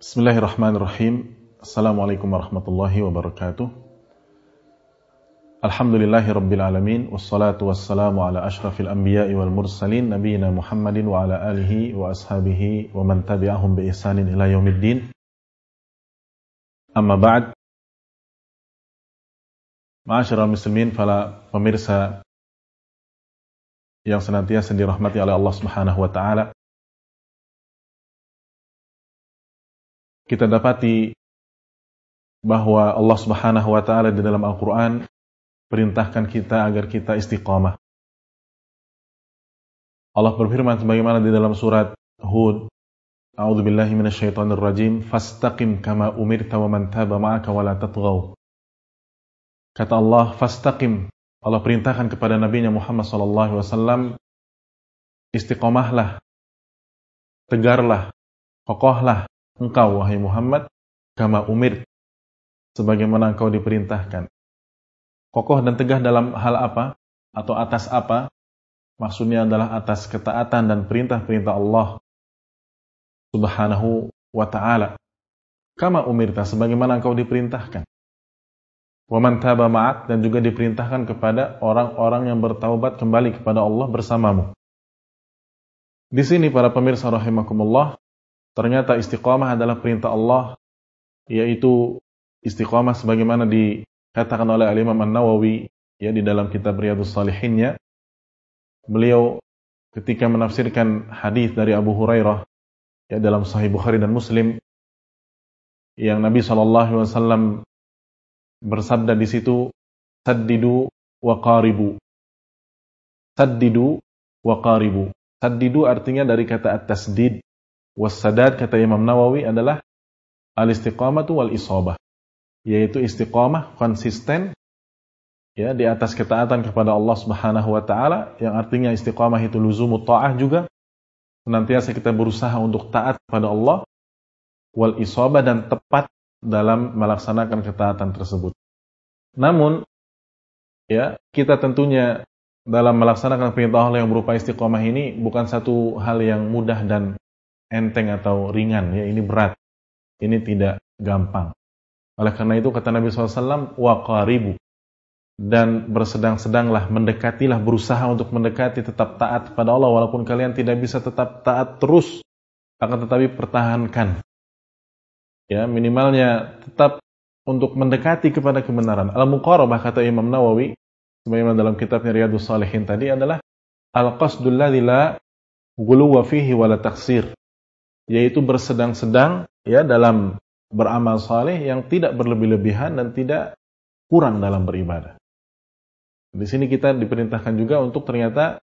بسم الله الرحمن الرحيم السلام عليكم ورحمة الله وبركاته الحمد لله رب العالمين والصلاة والسلام على أشرف الأنبياء والمرسلين نبينا محمد وعلى آله وأصحابه ومن تبعهم بإحسان إلى يوم الدين أما بعد معاشر المسلمين فلا pemirsa yang senantiasa dirahmati oleh على الله سبحانه وتعالى kita dapati bahwa Allah Subhanahu wa taala di dalam Al-Qur'an perintahkan kita agar kita istiqamah. Allah berfirman sebagaimana di dalam surat Hud, A'udzu billahi minasyaitonir rajim, fastaqim kama umirta wa man taba ma'aka wa la tatghaw. Kata Allah, fastaqim. Allah perintahkan kepada Nabi Muhammad sallallahu alaihi wasallam istiqomahlah, tegarlah, kokohlah engkau wahai Muhammad kama umir sebagaimana engkau diperintahkan. Kokoh dan tegah dalam hal apa atau atas apa? Maksudnya adalah atas ketaatan dan perintah-perintah Allah Subhanahu wa taala. Kama umirta sebagaimana engkau diperintahkan. Waman taba ma'ak dan juga diperintahkan kepada orang-orang yang bertaubat kembali kepada Allah bersamamu. Di sini para pemirsa rahimakumullah Ternyata istiqamah adalah perintah Allah, yaitu istiqamah sebagaimana dikatakan oleh Al-Imam An-Nawawi ya di dalam kitab Riyadhus Salihinnya. Beliau ketika menafsirkan hadis dari Abu Hurairah ya dalam Sahih Bukhari dan Muslim yang Nabi SAW bersabda di situ saddidu wa qaribu. Saddidu wa qaribu. Saddidu artinya dari kata at-tasdid Wassadat kata Imam Nawawi adalah al-istiqamatu wal isabah. Yaitu istiqamah konsisten ya di atas ketaatan kepada Allah Subhanahu wa taala yang artinya istiqamah itu luzumut ta'ah juga. Senantiasa kita berusaha untuk taat kepada Allah wal isabah dan tepat dalam melaksanakan ketaatan tersebut. Namun ya, kita tentunya dalam melaksanakan perintah Allah yang berupa istiqomah ini bukan satu hal yang mudah dan enteng atau ringan ya ini berat ini tidak gampang. Oleh karena itu kata Nabi SAW waqaribu dan bersedang-sedanglah mendekatilah berusaha untuk mendekati tetap taat kepada Allah walaupun kalian tidak bisa tetap taat terus akan tetapi pertahankan. Ya minimalnya tetap untuk mendekati kepada kebenaran. Al-muqarabah kata Imam Nawawi sebagaimana dalam kitabnya Riyadhus Salihin tadi adalah al-qasdul ladzi la ghuluwa fihi yaitu bersedang-sedang ya dalam beramal saleh yang tidak berlebih-lebihan dan tidak kurang dalam beribadah. Di sini kita diperintahkan juga untuk ternyata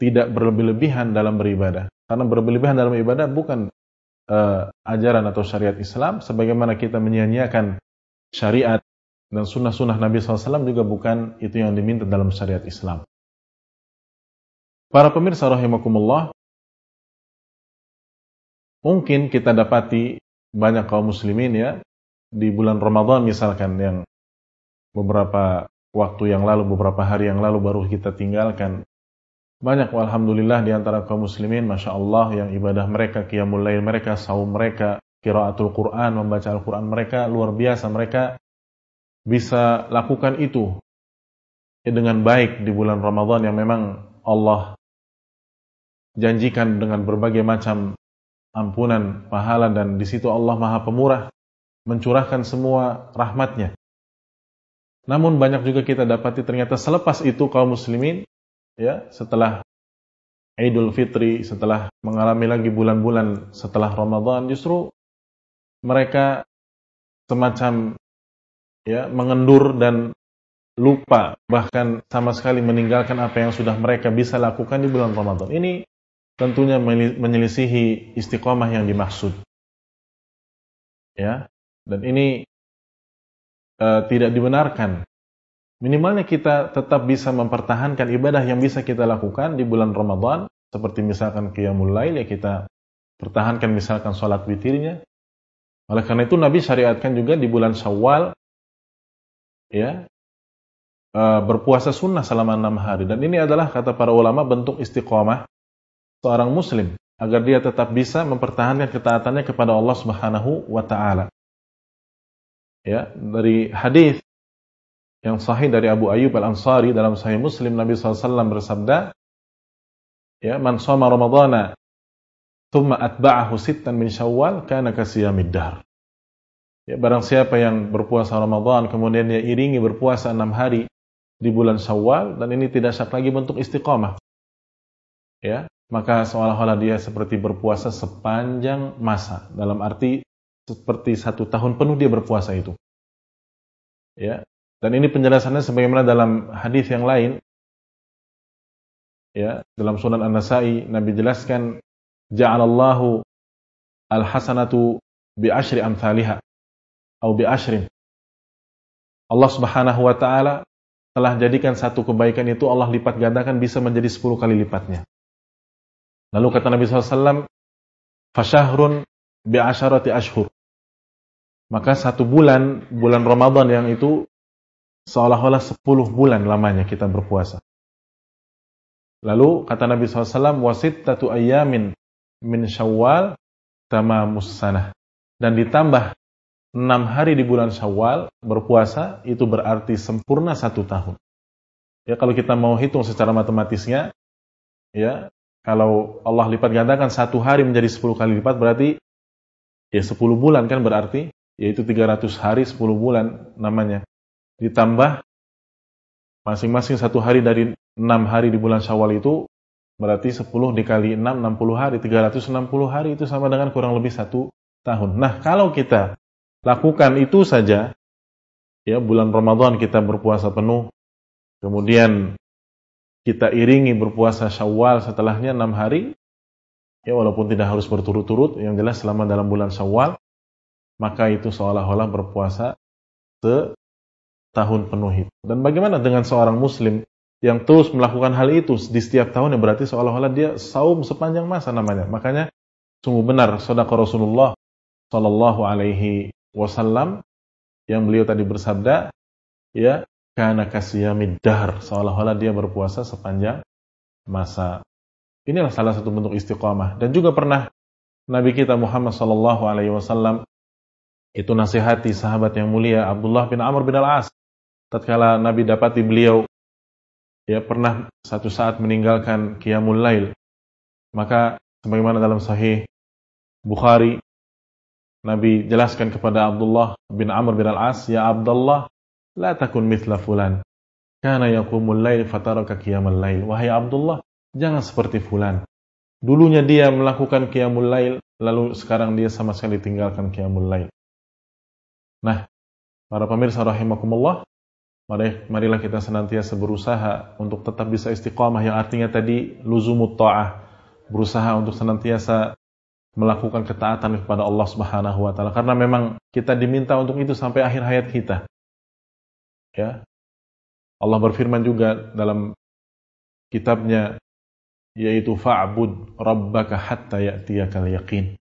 tidak berlebih-lebihan dalam beribadah. Karena berlebih-lebihan dalam ibadah bukan uh, ajaran atau syariat Islam, sebagaimana kita menyia-nyiakan syariat dan sunnah-sunnah Nabi SAW juga bukan itu yang diminta dalam syariat Islam. Para pemirsa rahimakumullah, mungkin kita dapati banyak kaum muslimin ya di bulan Ramadan misalkan yang beberapa waktu yang lalu, beberapa hari yang lalu baru kita tinggalkan. Banyak alhamdulillah di antara kaum muslimin Masya Allah yang ibadah mereka, qiyamul lail mereka, saum mereka, kiraatul Quran, membaca Al-Quran mereka, luar biasa mereka bisa lakukan itu dengan baik di bulan Ramadan yang memang Allah janjikan dengan berbagai macam ampunan, pahala dan di situ Allah Maha Pemurah mencurahkan semua rahmatnya. Namun banyak juga kita dapati ternyata selepas itu kaum muslimin ya setelah Idul Fitri, setelah mengalami lagi bulan-bulan setelah Ramadan justru mereka semacam ya mengendur dan lupa bahkan sama sekali meninggalkan apa yang sudah mereka bisa lakukan di bulan Ramadan. Ini tentunya menyelisihi istiqomah yang dimaksud. Ya, dan ini uh, tidak dibenarkan. Minimalnya kita tetap bisa mempertahankan ibadah yang bisa kita lakukan di bulan Ramadan, seperti misalkan qiyamul lail ya kita pertahankan misalkan sholat witirnya. Oleh karena itu Nabi syariatkan juga di bulan Syawal ya uh, berpuasa sunnah selama enam hari dan ini adalah kata para ulama bentuk istiqomah seorang muslim agar dia tetap bisa mempertahankan ketaatannya kepada Allah Subhanahu wa taala. Ya, dari hadis yang sahih dari Abu Ayyub Al-Ansari dalam Sahih Muslim Nabi SAW bersabda, ya, "Man shoma Ramadhana thumma atba'ahu sittan min Syawal kana kasiyamid dahr." Ya, barang siapa yang berpuasa Ramadan kemudian dia iringi berpuasa enam hari di bulan Syawal dan ini tidak syak lagi bentuk istiqomah. Ya, maka seolah-olah dia seperti berpuasa sepanjang masa. Dalam arti seperti satu tahun penuh dia berpuasa itu. Ya. Dan ini penjelasannya sebagaimana dalam hadis yang lain. Ya. Dalam Sunan An-Nasa'i Nabi jelaskan ja'alallahu al-hasanatu bi asyri amsalha atau bi asyrin Allah Subhanahu wa taala telah jadikan satu kebaikan itu Allah lipat gandakan bisa menjadi 10 kali lipatnya Lalu kata Nabi SAW, Fasyahrun bi'asyarati ashur. Maka satu bulan, bulan Ramadan yang itu seolah-olah sepuluh bulan lamanya kita berpuasa. Lalu kata Nabi SAW, wasit tatu ayamin min syawal tamamus sanah. Dan ditambah enam hari di bulan syawal berpuasa, itu berarti sempurna satu tahun. Ya kalau kita mau hitung secara matematisnya, ya kalau Allah lipat gandakan satu hari menjadi 10 kali lipat berarti ya 10 bulan kan berarti yaitu 300 hari 10 bulan namanya. Ditambah masing-masing satu hari dari 6 hari di bulan Syawal itu berarti 10 dikali 6 60 hari 360 hari itu sama dengan kurang lebih satu tahun. Nah, kalau kita lakukan itu saja ya bulan Ramadan kita berpuasa penuh kemudian kita iringi berpuasa Syawal setelahnya enam hari, ya walaupun tidak harus berturut-turut, yang jelas selama dalam bulan Syawal, maka itu seolah-olah berpuasa setahun penuh itu. Dan bagaimana dengan seorang Muslim yang terus melakukan hal itu di setiap tahun, ya berarti seolah-olah dia saum sepanjang masa namanya. Makanya sungguh benar saudara Rasulullah Shallallahu Alaihi Wasallam yang beliau tadi bersabda, ya karena kasiyamid dahr. Seolah-olah dia berpuasa sepanjang masa. Inilah salah satu bentuk istiqamah. Dan juga pernah Nabi kita Muhammad sallallahu alaihi wasallam itu nasihati sahabat yang mulia Abdullah bin Amr bin Al-As. Tatkala Nabi dapati beliau ya pernah satu saat meninggalkan qiyamul lail. Maka sebagaimana dalam sahih Bukhari Nabi jelaskan kepada Abdullah bin Amr bin Al-As ya Abdullah La takun mithla fulan. Kana yaqumul lail fataraka qiyamal lail. Wahai Abdullah, jangan seperti fulan. Dulunya dia melakukan qiyamul lail, lalu sekarang dia sama sekali tinggalkan qiyamul lail. Nah, para pemirsa rahimakumullah, mari, marilah kita senantiasa berusaha untuk tetap bisa istiqamah yang artinya tadi luzumut ta'ah, berusaha untuk senantiasa melakukan ketaatan kepada Allah Subhanahu wa taala karena memang kita diminta untuk itu sampai akhir hayat kita. Ya. Allah berfirman juga dalam kitabnya yaitu fa'bud rabbaka hatta ya'tiyakal yaqin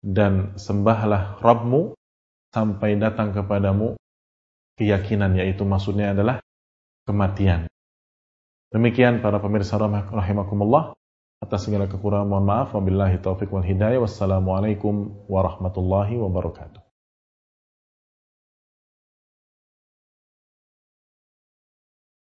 dan sembahlah Rabbmu sampai datang kepadamu keyakinan yaitu maksudnya adalah kematian. Demikian para pemirsa rahimakumullah atas segala kekurangan mohon maaf wabillahi taufik wal hidayah wassalamualaikum warahmatullahi wabarakatuh.